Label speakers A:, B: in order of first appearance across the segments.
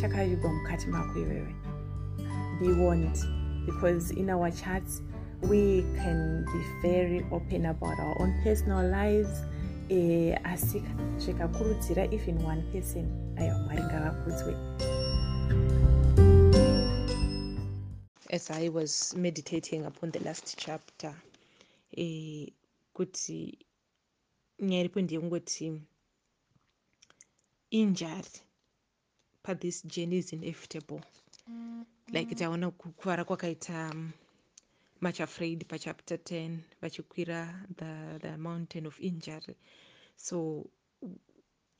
A: chakavigwa mukati mako iwewe. Be warned, because in our chats we can be very open about our own personal lives eh, asi zvikakurudzira even one person aiwa mwari ngavakudzwe
B: as i was meditating upon the last chapter eh, kuti nyaya iripo ndeyekungoti injury pathis journey is inevitable. Like taona kukuvara kwakaita um, much afraid pachapter 10 vachikwira the, the mountain of injury. So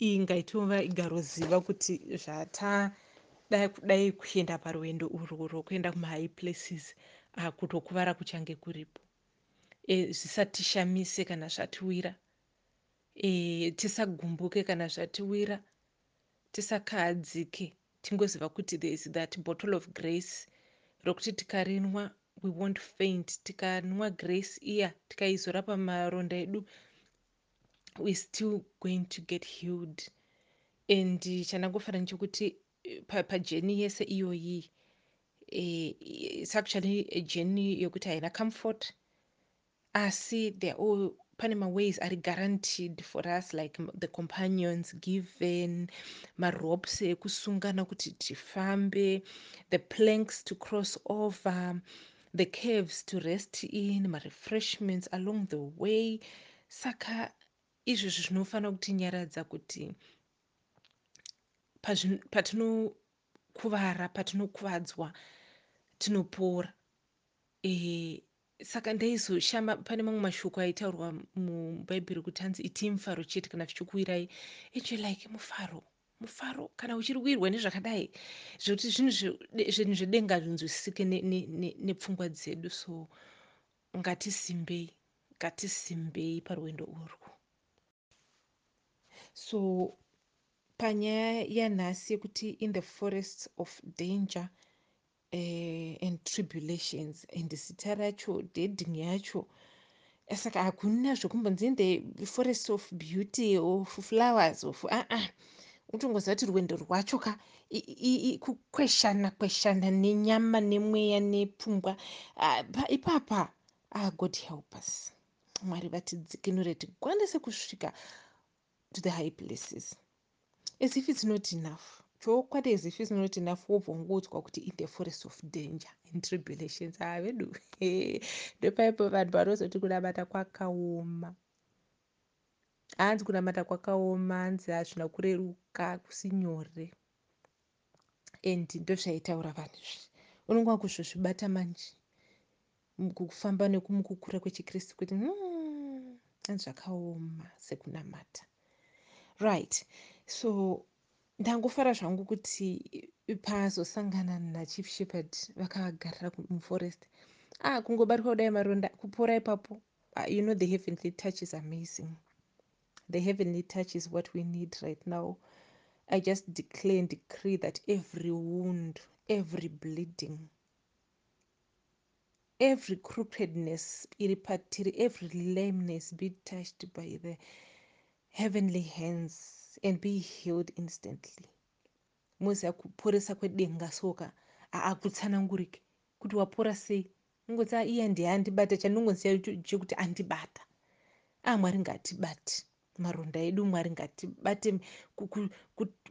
B: iyi ngaitova igaroziva kuti zvatadai kudai kuenda parwendo urwo rwokuenda kumahigh places uh, kutokuvara kuchange kuripo. E, zvisatishamise kana zvatiwira. E, tisagumbuke kana zvatiwira tisakahadzike tingoziva kuti there is that bottle of grace rokuti tikarinwa we won't faint. Tikanwa grace iya tikaizora pamaronda edu we still going to get healed. And chandangofanira nechekuti pajeni pa yese iyoyi its actually ajeni yokuti haina comfort asi there all pane maways ari guaranteed for us like the companions given maropes ekusungana kuti tifambe the planks to cross over the caves to rest in marefreshments along the way. Saka izvozvo zvinofanira kutinyaradza kuti patinokuvara patinokuvadzwa tinopora. E, saka ndaizoshama pane mamwe mashoko aitaurwa mubhaibheri kuti hanzi itii mufaro chete kana zvichikuwirai echo like mufaro mufaro kana uchiri kuwirwa nezvakadai zvokuti zvinhu zvedenga hazvinzwisisike nepfungwa dzedu. So ngatisimbei ngatisimbei parwendo urwu. So panyaya yanhasi yekuti in the forests of danger uh, and tribulations and zita racho deading yacho. Saka hakuna zvokumbonzi the forest of beauty of flowers of aa uh -uh. utongoziva kuti rwendo rwacho ka kukweshana kweshana nenyama nemweya nepfungwa. Ipapa ah, god help us. Mwari vatidzikinure tikwanise kusvika to the high places. As if it's not enough chokwadi as if it's not enough wobva ungoudzwa kuti in the forest of danger in tribulations. Avedu ndopaipo vanhu vanozoti kunamata kwakaoma. Hanzi kunamata kwakaoma hanzi hazvina kureruka kusi nyore and ndozvaitaura vanhu izvi. Unonga kuzvozvibata manje kufamba nekumukukura kwechikristu kuti hmm, hanzi zvakaoma sekunamata. Right so ndangofara zvangu kuti pazosangana nachief shepherd vakavagarira muforest. Ah kungobatwa kudai maronda kupora ipapo uh, you know the heavenly touch is amazing. The heavenly touch is what we need right now. I just declare and decree that every wound every bleeding every crookedness iri patiri every lameness be touched by the heavenly hands and be healed instantly. Moziva kuporesa kwedenga soka haakutsanangurike kuti wapora sei? Ungoziva iye handiye andibata chandingoziva chekuti andibata. A mwari ngatibati maronda edu mwari ngatibate.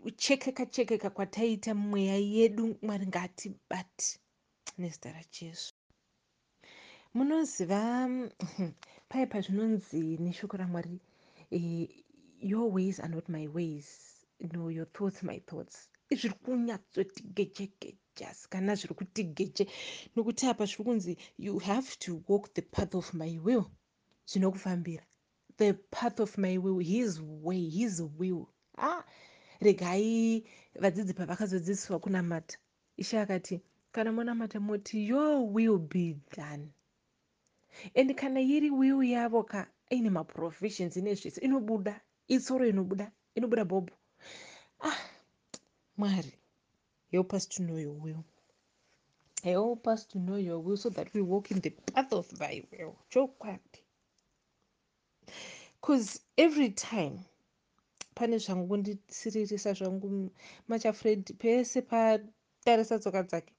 B: Kuchekeka chekeka kwataita mweya yedu mwari ngatibati nezita rajesu munoziva pai pazvinonzi neshoko ramwari e, your ways are not my ways. No your thoughts my thoughts. Zviri kunyatsotigejegeja sikana zviri kutigeje nokuti apa zviri kunzi you have to walk the path of my will. Zvinokufambira. The path of my will his way his will. Ah regai vadzidzi pavakazodzidziswa kunamata. Ishe akati kana monamata moti your will be done. And kana iri will yavo ka ine maprovisions ine zvese inobuda itsoro inobuda inobuda bhobho. Ah mwari help us to know your will help us to know your will so that we walk in the path of thy will. Chokwadi. Bcause every time pane zvangundisiririsa zvangu machafred pese patarisa tsoka dzake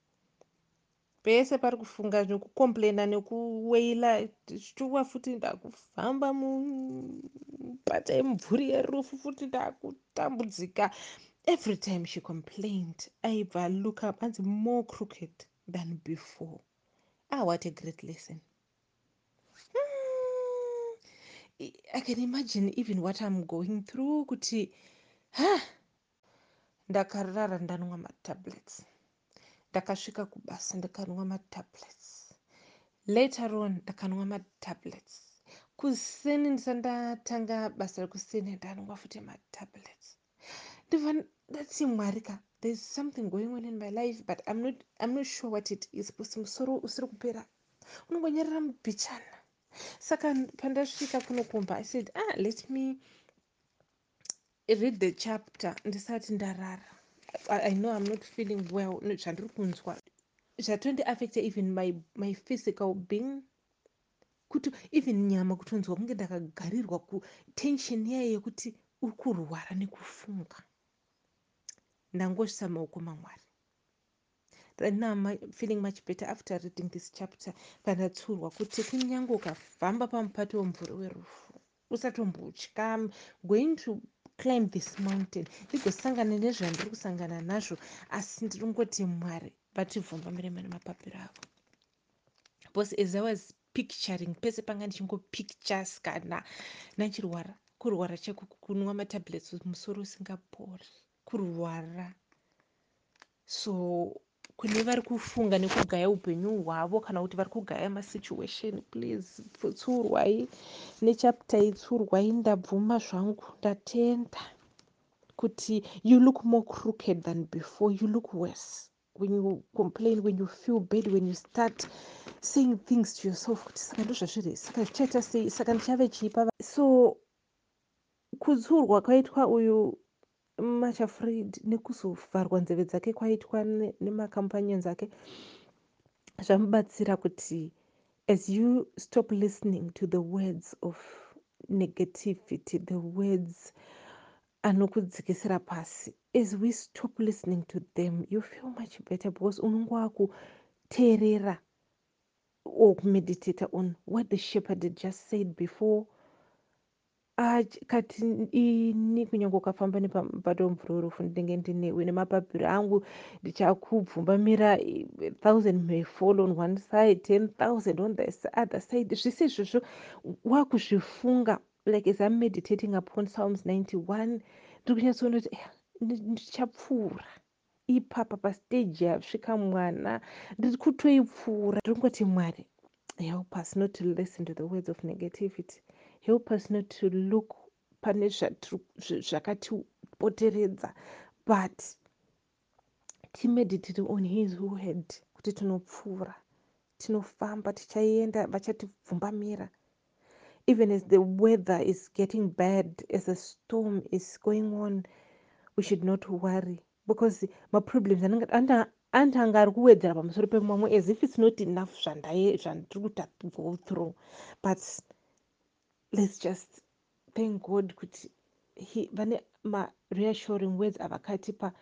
B: pese pari kufunga nekukomplaina nekuweila zvichiwa futi ndakufamba mupata yemumvuri yerufu futi ndakutambudzika. Every time she complained aibva look up anzi more crooked than before. Ah what a great lesson. Hmm. i can imagine even what i'm going through kuti ha! Ndakarara ndanwa matablets ndakasvika kubasa ndakanwa matablets. Later on ndakanwa matablets. Kuseni ndisandatanga basa rekuseni ndanwa futi matablets. Ndibva ndati mwari ka thereis something going on in my life but I'm not, not sure what it is bcause musoro usiri kupera. Unongonyerera mubhichana. Saka pandasvika kunokumba i said ah let me read the chapter. Ndisati ndarara i know i'm not feeling well. Zvandiri kunzwa. Zvatondiaffecta even my, my physical being. Kuti even nyama kutonzwa kunge ndakagarirwa kutension yayo yekuti uri kurwara nekufunga. Ndangozvisa maoko mamwari now feeling much better after reading this chapter. Pandatsurwa kuti kunyange ukafamba pamupato wemvuri werufu usatombotya going to climb this mountain. Ndigosangana nezvandiri kusangana nazvo asi ndiringoti mwari vativhumbamire mane mapapiro avo because as i was picturing pese panga ndichingopictures kana nachirwara kurwara cheko kunwa matablets musoro usingapori kurwara. So kune vari kufunga nekugaya upenyu hwavo kana kuti vari kugaya masituation please tsurwai. Nechapta itsurwai ndabvuma zvangu ndatenda kuti you look more crooked than before. You look worse. When you complain when you feel bad when you start saying things to yourself kuti saka ndozvazviri saka zvichaita sei? Saka ndichave chipa so kutsurwa kwaitwa uyu machafred nekuzovharwa nzeve dzake kwaitwa nemacompanions ake zvamubatsira kuti as you stop listening to the words of negativity the words anokudzikisira pasi as we stop listening to them you feel much better because unonge wakuteerera or kumeditata on what the shepherd just said before kati ini kunyange ukafamba nepamupato wemvura werufu ndinenge ndinewe nemapapiro angu ndichakubvumbamira thousand may fall on one side ten thousand on the other side. Zvese izvozvo wakuzvifunga like as im meditating upon psalms 91 ndiri kunyatsoona kuti ndichapfuura. Ipapa pastage yasvika mwana ndiri kutoipfuura. Ndiri kungoti mwari help us not to listen to the words of negativity help us not to look pane zvakatipoteredza but timeditate on his word kuti tinopfuura tinofamba tichaenda vachatibvumbamira even as the weather is getting bad as a storm is going on we should not worry because maproblems andi anga ari kuwedzera pamusoro pemamwe as if its not enough zvandiri kuta go through but let's just thank god kuti vane mareassuring words avakatipa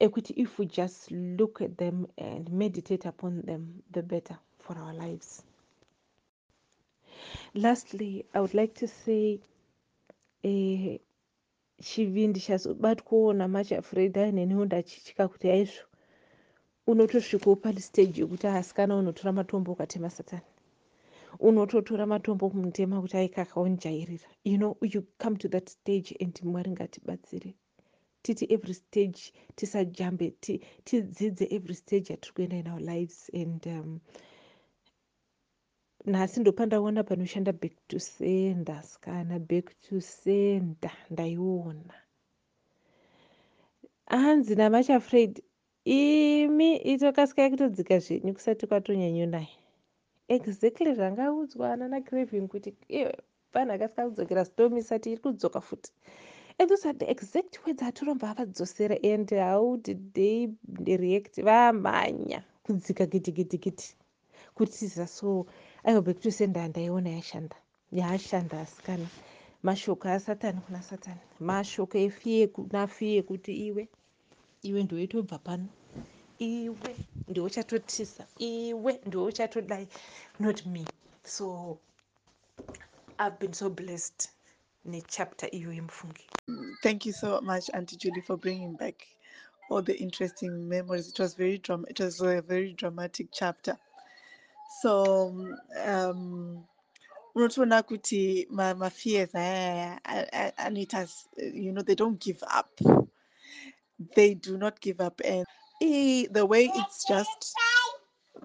B: ekuti if we just look at them and meditate upon them the better for our lives. Lastly i would like to say eh, chivindi chazobatwawo namachafred ainenewo ndachitya kuti aizvo unotosvikawo pastage yekuti asikana unotora matombo ukatema satani unototora matombo kumutema kuti aikakaonjairira you know you come to that stage and mwari ngatibatsire. Titi every stage tisajambe tidzidze every stage yatiri kuenda in our lives and um, nhasi ndopandaona panoshanda back to sender sikana back to sender ndaiona. Hanzi namachafred imi itokasikai kutodzika zvenyu kusati kwatonyanyonaya exactly zvangaudzwa anana craving kuti vanhu akasika kudzokera storm isati iri kudzoka futi. And those are the exact words atoromba avadzosera and how did they react? Vamhanya kudzika gidigidikiti kutiza so aihope kuti senda ndaiona yashanda yaashanda asikana. Mashoko asatani kuna satani. Mashoko efiye kuna fiye kuti iwe iwe ndoitobva pano iwe ndouchatotisa iwe ndouchatodai not me so i've been so blessed nechapter iyo yemufungi
C: Thank you so much, Auntie Julie, for bringing back all the interesting memories. It was very dram- It was a very dramatic chapter. So, um, unotoona kuti ma- mafears aya aya a- a- anoita you know they don't give up they do not give up and eh, the way it's just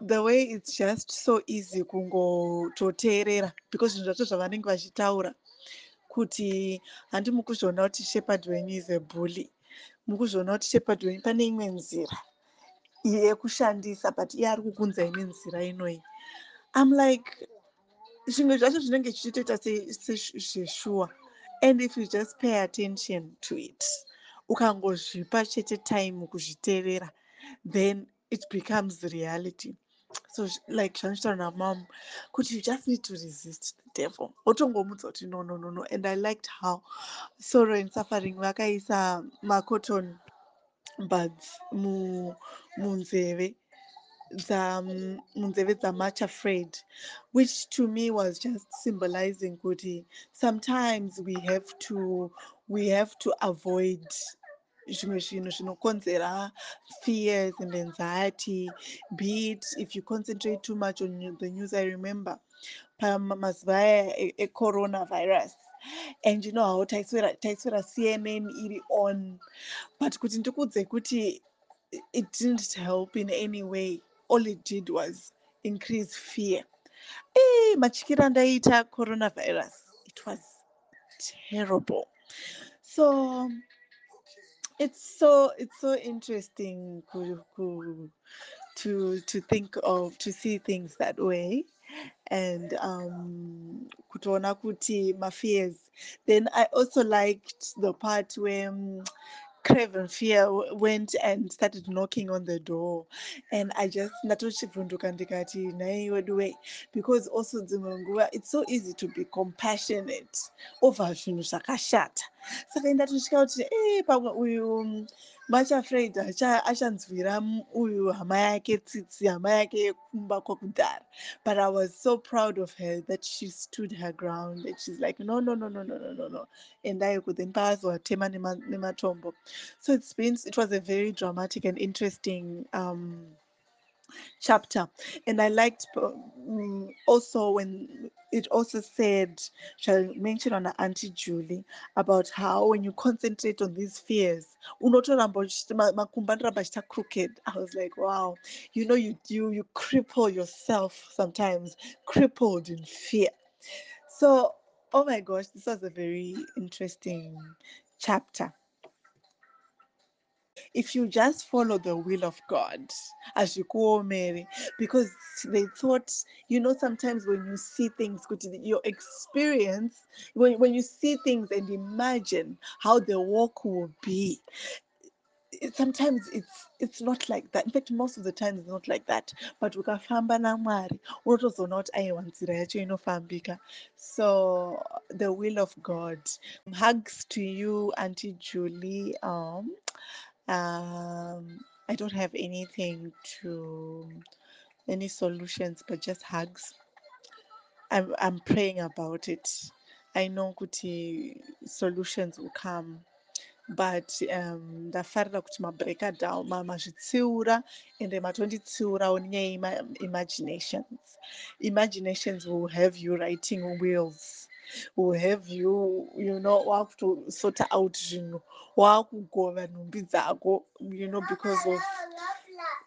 C: the way it's just so easy kungototeerera because zvinhu zvacho zvavanenge vachitaura kuti handi mukuzviona kuti shepherd wenyu is a bully. Mukuzviona kuti shepherd wenyu pane imwe nzira yekushandisa but iye ari kukunza ine nzira inoyi. Im like zvimwe zvacho zvinenge zvichitoita sezveshuwa and if you just pay attention to it ukangozvipa chete time kuzviteerera then it becomes reality. So like zvanotaura namam kuti you just need to resist the devil? No no no no. And i liked how sorrow and suffering vakaisa macotton buds mu- munzeve dza- munzeve dzamuch afraid which to me was just symbolizing kuti sometimes we have to we have to avoid zvimwe zvinhu zvinokonzera fears and anxiety be it if you concentrate too much on the news i remember pamazuva aya e- ecoronavirus and you know how taiswera taiswera cnn iri on but kuti ndikudze kuti it didn't help in any way. All it did was increase fear. Eh, matyikiro andaiita coronavirus. It was terrible. So it's so it's so interesting to to think of to see things that way. And um kuti mafears then i also liked the part where um, Craven Fear went and started knocking on the door. And I just because also it's so easy to be compassionate over zvinhu zvakashata saka ndatosvika eh, kuti e pamwe uyu mm, much afraid acha- achanzwira m- uyu hama yake tsitsi hama yake yekumba kwekudhara but i was so proud of her that she stood her ground and she's like no no no no no no no no. And endai paazowatema nema- nematombo. So it's been it was a very dramatic and interesting um chapter. And i liked um, also when it also said shall mention on auntie julie about how when you concentrate on these fears crooked. I was like wow. You know you you you cripple yourself sometimes crippled in fear. So oh my gosh this was a very interesting chapter if you just follow the will of God, as you call Mary, because they thought, you know, sometimes when you see things, your experience, when, when you see things and imagine how the walk will be, sometimes it's it's not like that. In fact most of the time it's not like that. But ukafamba namwari unotozoona kuti aiwa nzira yacho inofambika. So the will of god. Hugs to you auntie julie um, um, I don't have anything to any solutions, but just hugs. I'm I'm praying about it. I know kuti solutions will come, but um, ndafarira kuti mabreaka down ma- mazvitsiura ende matonditsiurawo nenyaya yema- imaginations imaginations will have you writing wills will have you you know wakutosota out you zvinhu wakugova nhumbi dzako you know because of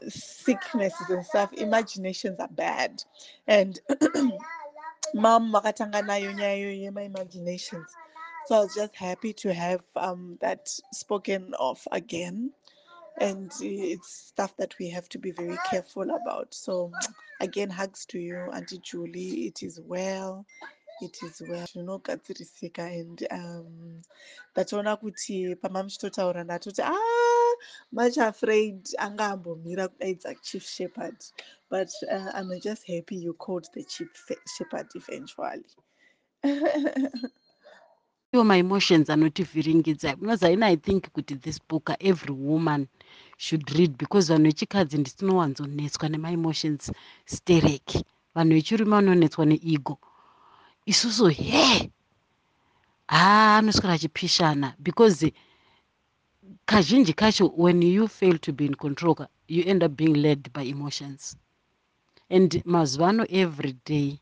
C: sicknesses and stuff. Imaginations are bad. And mom makatanga nayo iyoyo yema-imaginations so i was just happy to have um, that spoken of again. And it's stuff that we have to be very careful about. So again hugs to you auntie julie. It is well it is well. Zvinogadzirisika and um, ndatoona kuti pama muchitotaura ndatoti a ah, much afraid anga ambomhira kudaidza chief shepherd but uh, i'm just happy you called the chief shepherd eventually.
D: Iwo maemotions anotivhiringidza because aina i think kuti this book every woman should read because vanhu vechikadzi nditinowanzonetswa nemaemotions stereki. Vanhu vechirume vanonetswa neego isusu he! Haa anoswera achipishana because kazhinji kacho when you fail to be in control you end up being led by emotions. And mazuva ano every day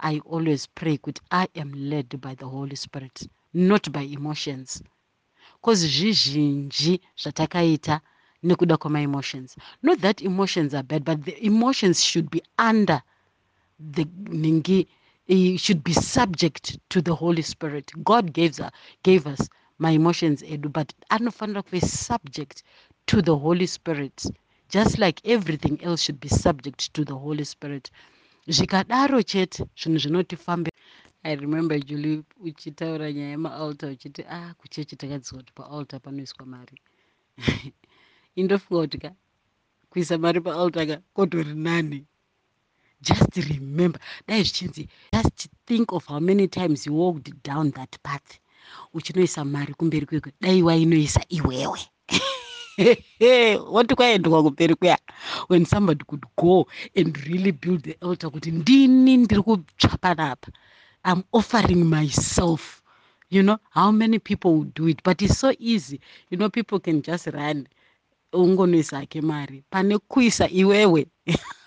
D: i always pray kuti i am led by the holy spirit not by emotions. Cause zvizhinji zvatakaita nekuda kwemaemotions not that emotions are bad but the emotions should be under the ningi should be subject to the holy spirit. God gave, uh, gave us my emotions edu but anofanira kuve subject to the holy spirit just like everything else should be subject to the holy spirit. Zvikadaro chete zvinhu zvinotifambe i remember julie uchitaura nyaya yemaaltar uchiti ah kuchechi takadziwa kuti paaltar panoiswa mari. Indofunga kuti ka kuisa mari paaltar ka kotori nani just remember. Dai zvichinzi just think of how many times you walked down that path. Uchinoisa mari kumberi kwekwe. Dai wainoisa iwewe. Wati kwaendwa kumberi kuya when somebody could go and really build the altar kuti ndini ndiri kutsva panapa i'm offering myself. You know how many people would do it? But it's so easy. You know people can just run. Ungonoisa hake mari. Pane kuisa iwewe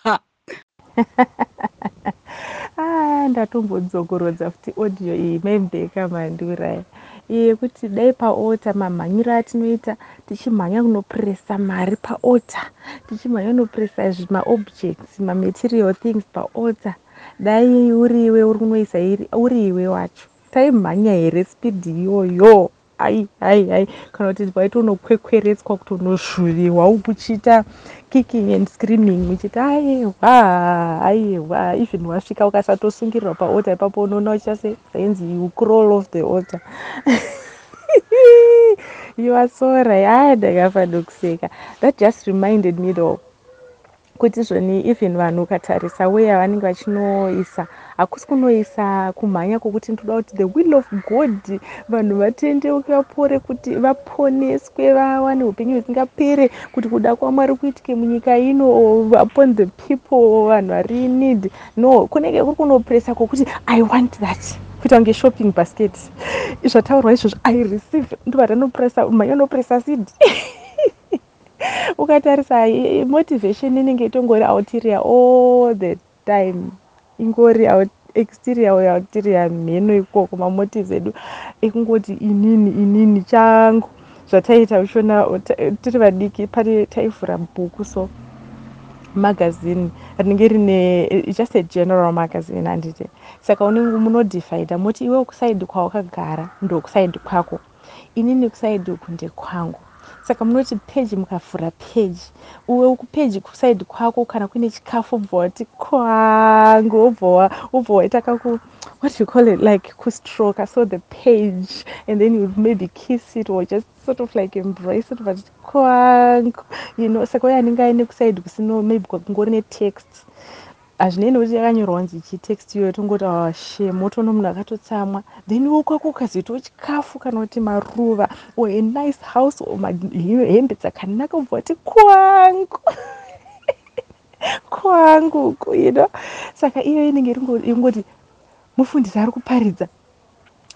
A: ndatombodzongorodza futi audio iyi. Maimubeka mandura yekuti dai paota mamhanyiro atinoita tichimhanya kunopuresa mari paota. Tichimhanya kunopuresa maobjects mamaterial things paota. Dai uriwe uri kunoisa uriwe wacho. Taimhanya here spidi iyoyo ai ai ai kana kuti waitonokwekweretswa kutonozvuviwa ukuchiita kicking and screaming uchiti aiwa aiwa even wasvika ukasatosungirirwa paota ipapo unoona uchase zainzi you crawl of the altar you are so right. Aya ndakafa ndokuseka. That just reminded me though kuti zvoni even vanhu ukatarisa weya vanenge vachinoisa hakusi kunoisa kumhanya kwokuti ndoda kuti the will of god vanhu vatendeuke vapore kuti vaponeswe vawane upenyu husingapere kuti kuda kwamwari kuitike munyika ino upon the people vanhu vari need. No kunenge kuri kunopuresa kwokuti i want that kuita kunge shopping basket zvataurwa izvozvo i receive ndovatanopuresa mhanya unopuresa seed ukatarisa motivation inenge itongori ulterior all the time. Ingori exterior ulterior mheno ikoko mamotives edu. Ekungoti inini inini changu. Zvataita uchiona tiri vadiki pane taivhura bhuku. So magazini rinenge rine just a general magazine handiti. Saka unenge munodhivhaida moti iwe kusaidi kwawakagara ndokusaidi kwako. Inini kusaidi uku ndekwangu saka munoti peji mukavhura peji. Uwe kupeji kusaidi kwako kana kuine chikafu ubva wati kwangu ubva waita kaku what you call it like kustroka. So the page and then you maybe kiss it or just sort of like embrace it but kwangu you know. Saka uye anenge aine kusaidi kusino maybe kwakungori netext hazvinei nekuti yakanyorwa kunzi chitext iyoyo tongoti she moto nomunhu akatotsamwa. Then wokwako ukazoitawo chikafu kana kuti maruva. Or a nice house or hembe dzakanaka ubva wati kwangu. Kwangu know. Saka iyoyo inenge ingoti mufundisi ari kuparidza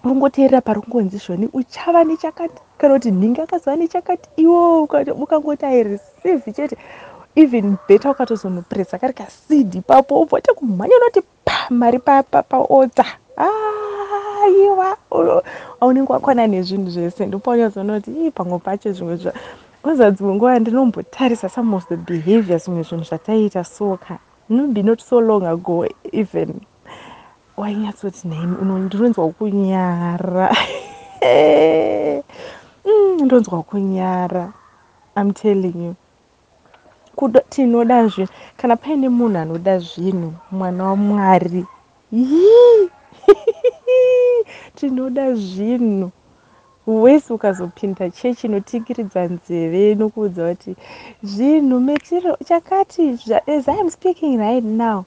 A: ungoteerera pari kungonzi zvoni uchava nechakati? Kana kuti nhingi akazova nechakati? Iwo ukangoti aireceive chete even better ukatozonopresa kari kaseed ipapo ubvate kumhanya unoti pa mari paota aiwa aunenge wakwana nezvinhu zvese ndopaunyazona kuti ii pamwe pacho zvimwe zva kwanza dzimwe nguva ndinombotarisa some of the behavior zvimwe zvinhu zvataiita soka. Maybe not so long ago even. Wainyatsoti nai ndinonzwa kunyara. Mm, ndonzwa kunyara. I'm telling you tinoda zvinhu kana paine munhu anoda zvinhu mwana wamwari Yii! tinoda zvinhu wese ukazopinda chechi inotingiridza nzeve nokuudza kuti zvinhu metiro chakati as iam speaking right now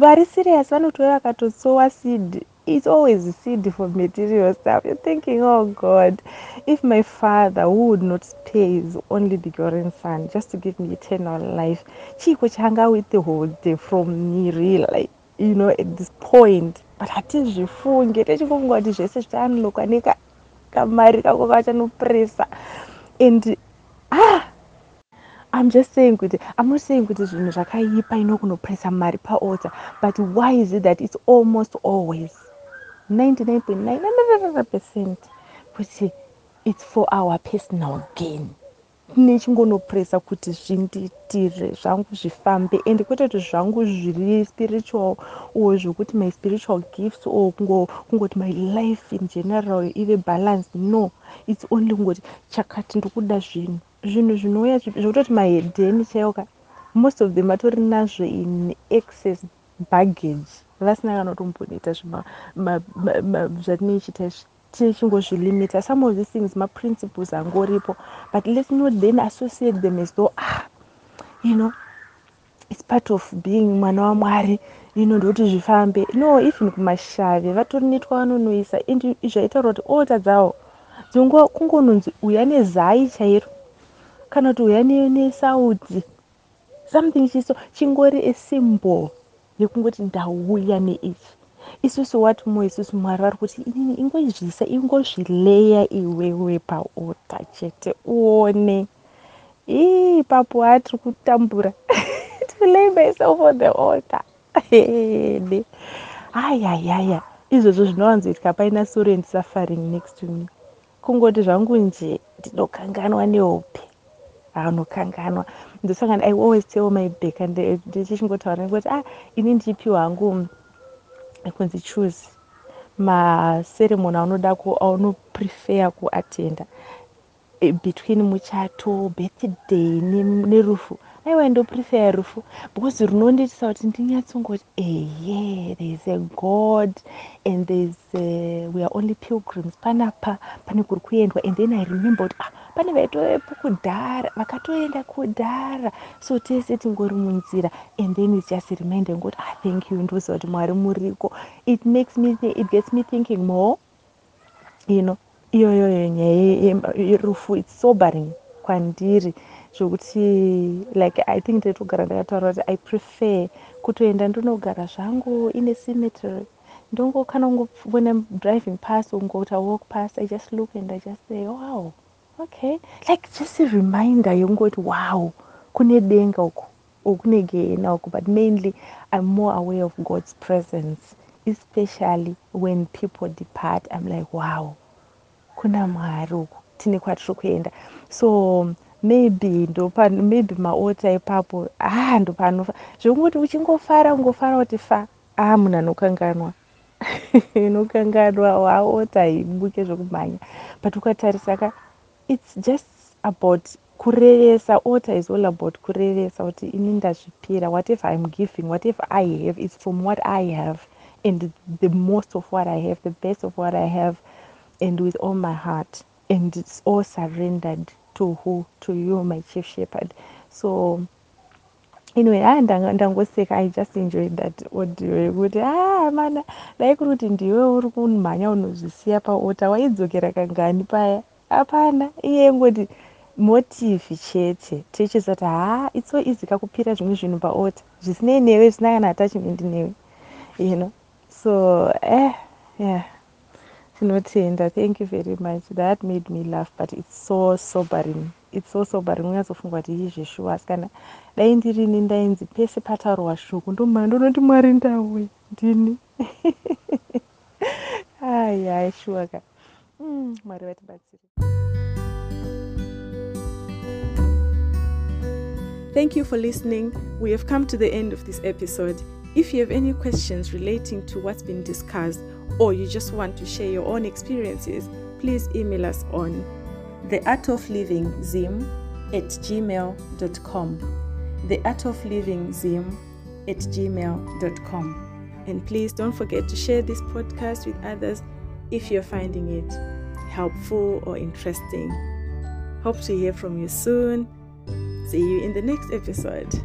A: vari serious vanotora vakatosowa seed it's always seed for material stuff. You're thinking oh god if my father who would not spare his only begotten son just to give me eternal life chiiko chaangawithhold from me real like you know at this point. But hatizvifunge techingofunga kuti zvese zvichaanloka neka kamari kako kachanopresa and ah i'm just saying kuti i'm not saying kuti zvinhu zvakaipa ino kunopresa mari paota but why is it that it's almost always 99.9 percent kuti it's for our personal gain. Nechingonopresa kuti zvindiitire zvangu zvifambe and kwete kuti zvangu zviri spiritual or zvokuti my spiritual gifts or kungo- kungoti my life in general ive balanced. No its only kungoti chakati ndokuda zvinhu. Zvinhu zvinouya zvi- zvokutoti mahedheni chaiwoka most of them atori nazvo in excess baggage vasina kana ma- ma- zvatinoichita izvi tichingozvilimita some of these things maprinciples angoripo but let's not then associate them as though ah you know its part of being mwana wamwari you know ndokuti zvifambe. No even kumashave vatori netwa vanonoisa and zvaitaura kuti ota dzavo kungononzi uya nezai chairo kana kuti uya ne- nesauti something chiso chingori asymbol yekungoti ndauya neichi isusu wati mo isusu mwari vari kuti inini ingozvisa ingozvileya iwewe paota chete uone. Ipapo hatiri kutambura. To lay myself on the altar. Ede ayayaya. Izvozvo zvinowanzoitika paina soro and suffering next to me. Kungoti zvangu nje ndinokanganwa nehope anokanganwa ndosaka i always tell my back ndichishingotaura kuti ah ini ndichipiwa hangu kunzi choose maseremoni aunoda aunoprefer kuatenda eh, between muchato birthday ne- nerufu aiwa ndopreferya rufu. Because runondiitisa kuti ndinyatsongoti eye thereis a god and thereis uh, we are only pilgrims. Panapa pane kuri kuendwa. And then i remember kuti ah, pane vaitovepo kudhara vakatoenda kudhara. So tese tingori munzira and then its just reminder ngoti ah thank you ndoziva kuti mwari muriko. It makes me thi- it gets me thinking more you know iyoyoyo nyaya yerufu its sobering kwandiri zvokuti like i think ndaitogara ndakataura kuti i prefer kutoenda ndinogara zvangu ine cemetery. Ndongo kana ungo when i'm driving past ungota walk past i just look and i just say wow okay. Like just reminder yekungoti wow kune denga uku okune gehena uku. But mainly i'm more aware of god's presence especially when people depart. I'm like wow kuna mwari uku tine kwatiri kuenda. So maybe ndopa maybe maota ipapo. Ah ndopanofa zvekungoti uchingofara ungofara kuti fa ah munhu anokanganwa. Inokanganwa waota ibuke zvokumhanya. But ukatarisa ka its just about kurevesa ota is all about kurevesa kuti ini ndazvipira. Whatever i'm giving? Whatever i have? Is from what i have and the most of what i have the best of what i have and with all my heart. And it's all surrendered to who to you my chief shepherd. So anyway ha ndangoseka i just enjoyed that. Audio yekuti ah mana dai kuri kuti ndiwe uri kumhanya unozvisiya paota waidzokera kangani paya? Hapana. Iye ngoti motivhi chete. Tichizati ha its so easy kakupira zvimwe zvinhu paota zvisinei newe zvisina kana attachment newe you know? So eh yeah tinotenda thank you very much. That made me laugh but it's so sobering. It's so sobering. Unyatsofunga kuti izveshuwa asi kana dai ndirini ndainzi pese pataurwa shuku ndomhanya ndonoti mwari ndauya ndini. Ai ai shuwa ka Mm, mwari vatibatsire
E: Thank you for listening. We have come to the end of this episode. If you have any questions relating to what's been discussed or you just want to share your own experiences, please email us on the art of living zim at gmail.com. The Art of Living Zim at gmail.com. And please don't forget to share this podcast with others if you're finding it helpful or interesting. Hope to hear from you soon. See you in the next episode.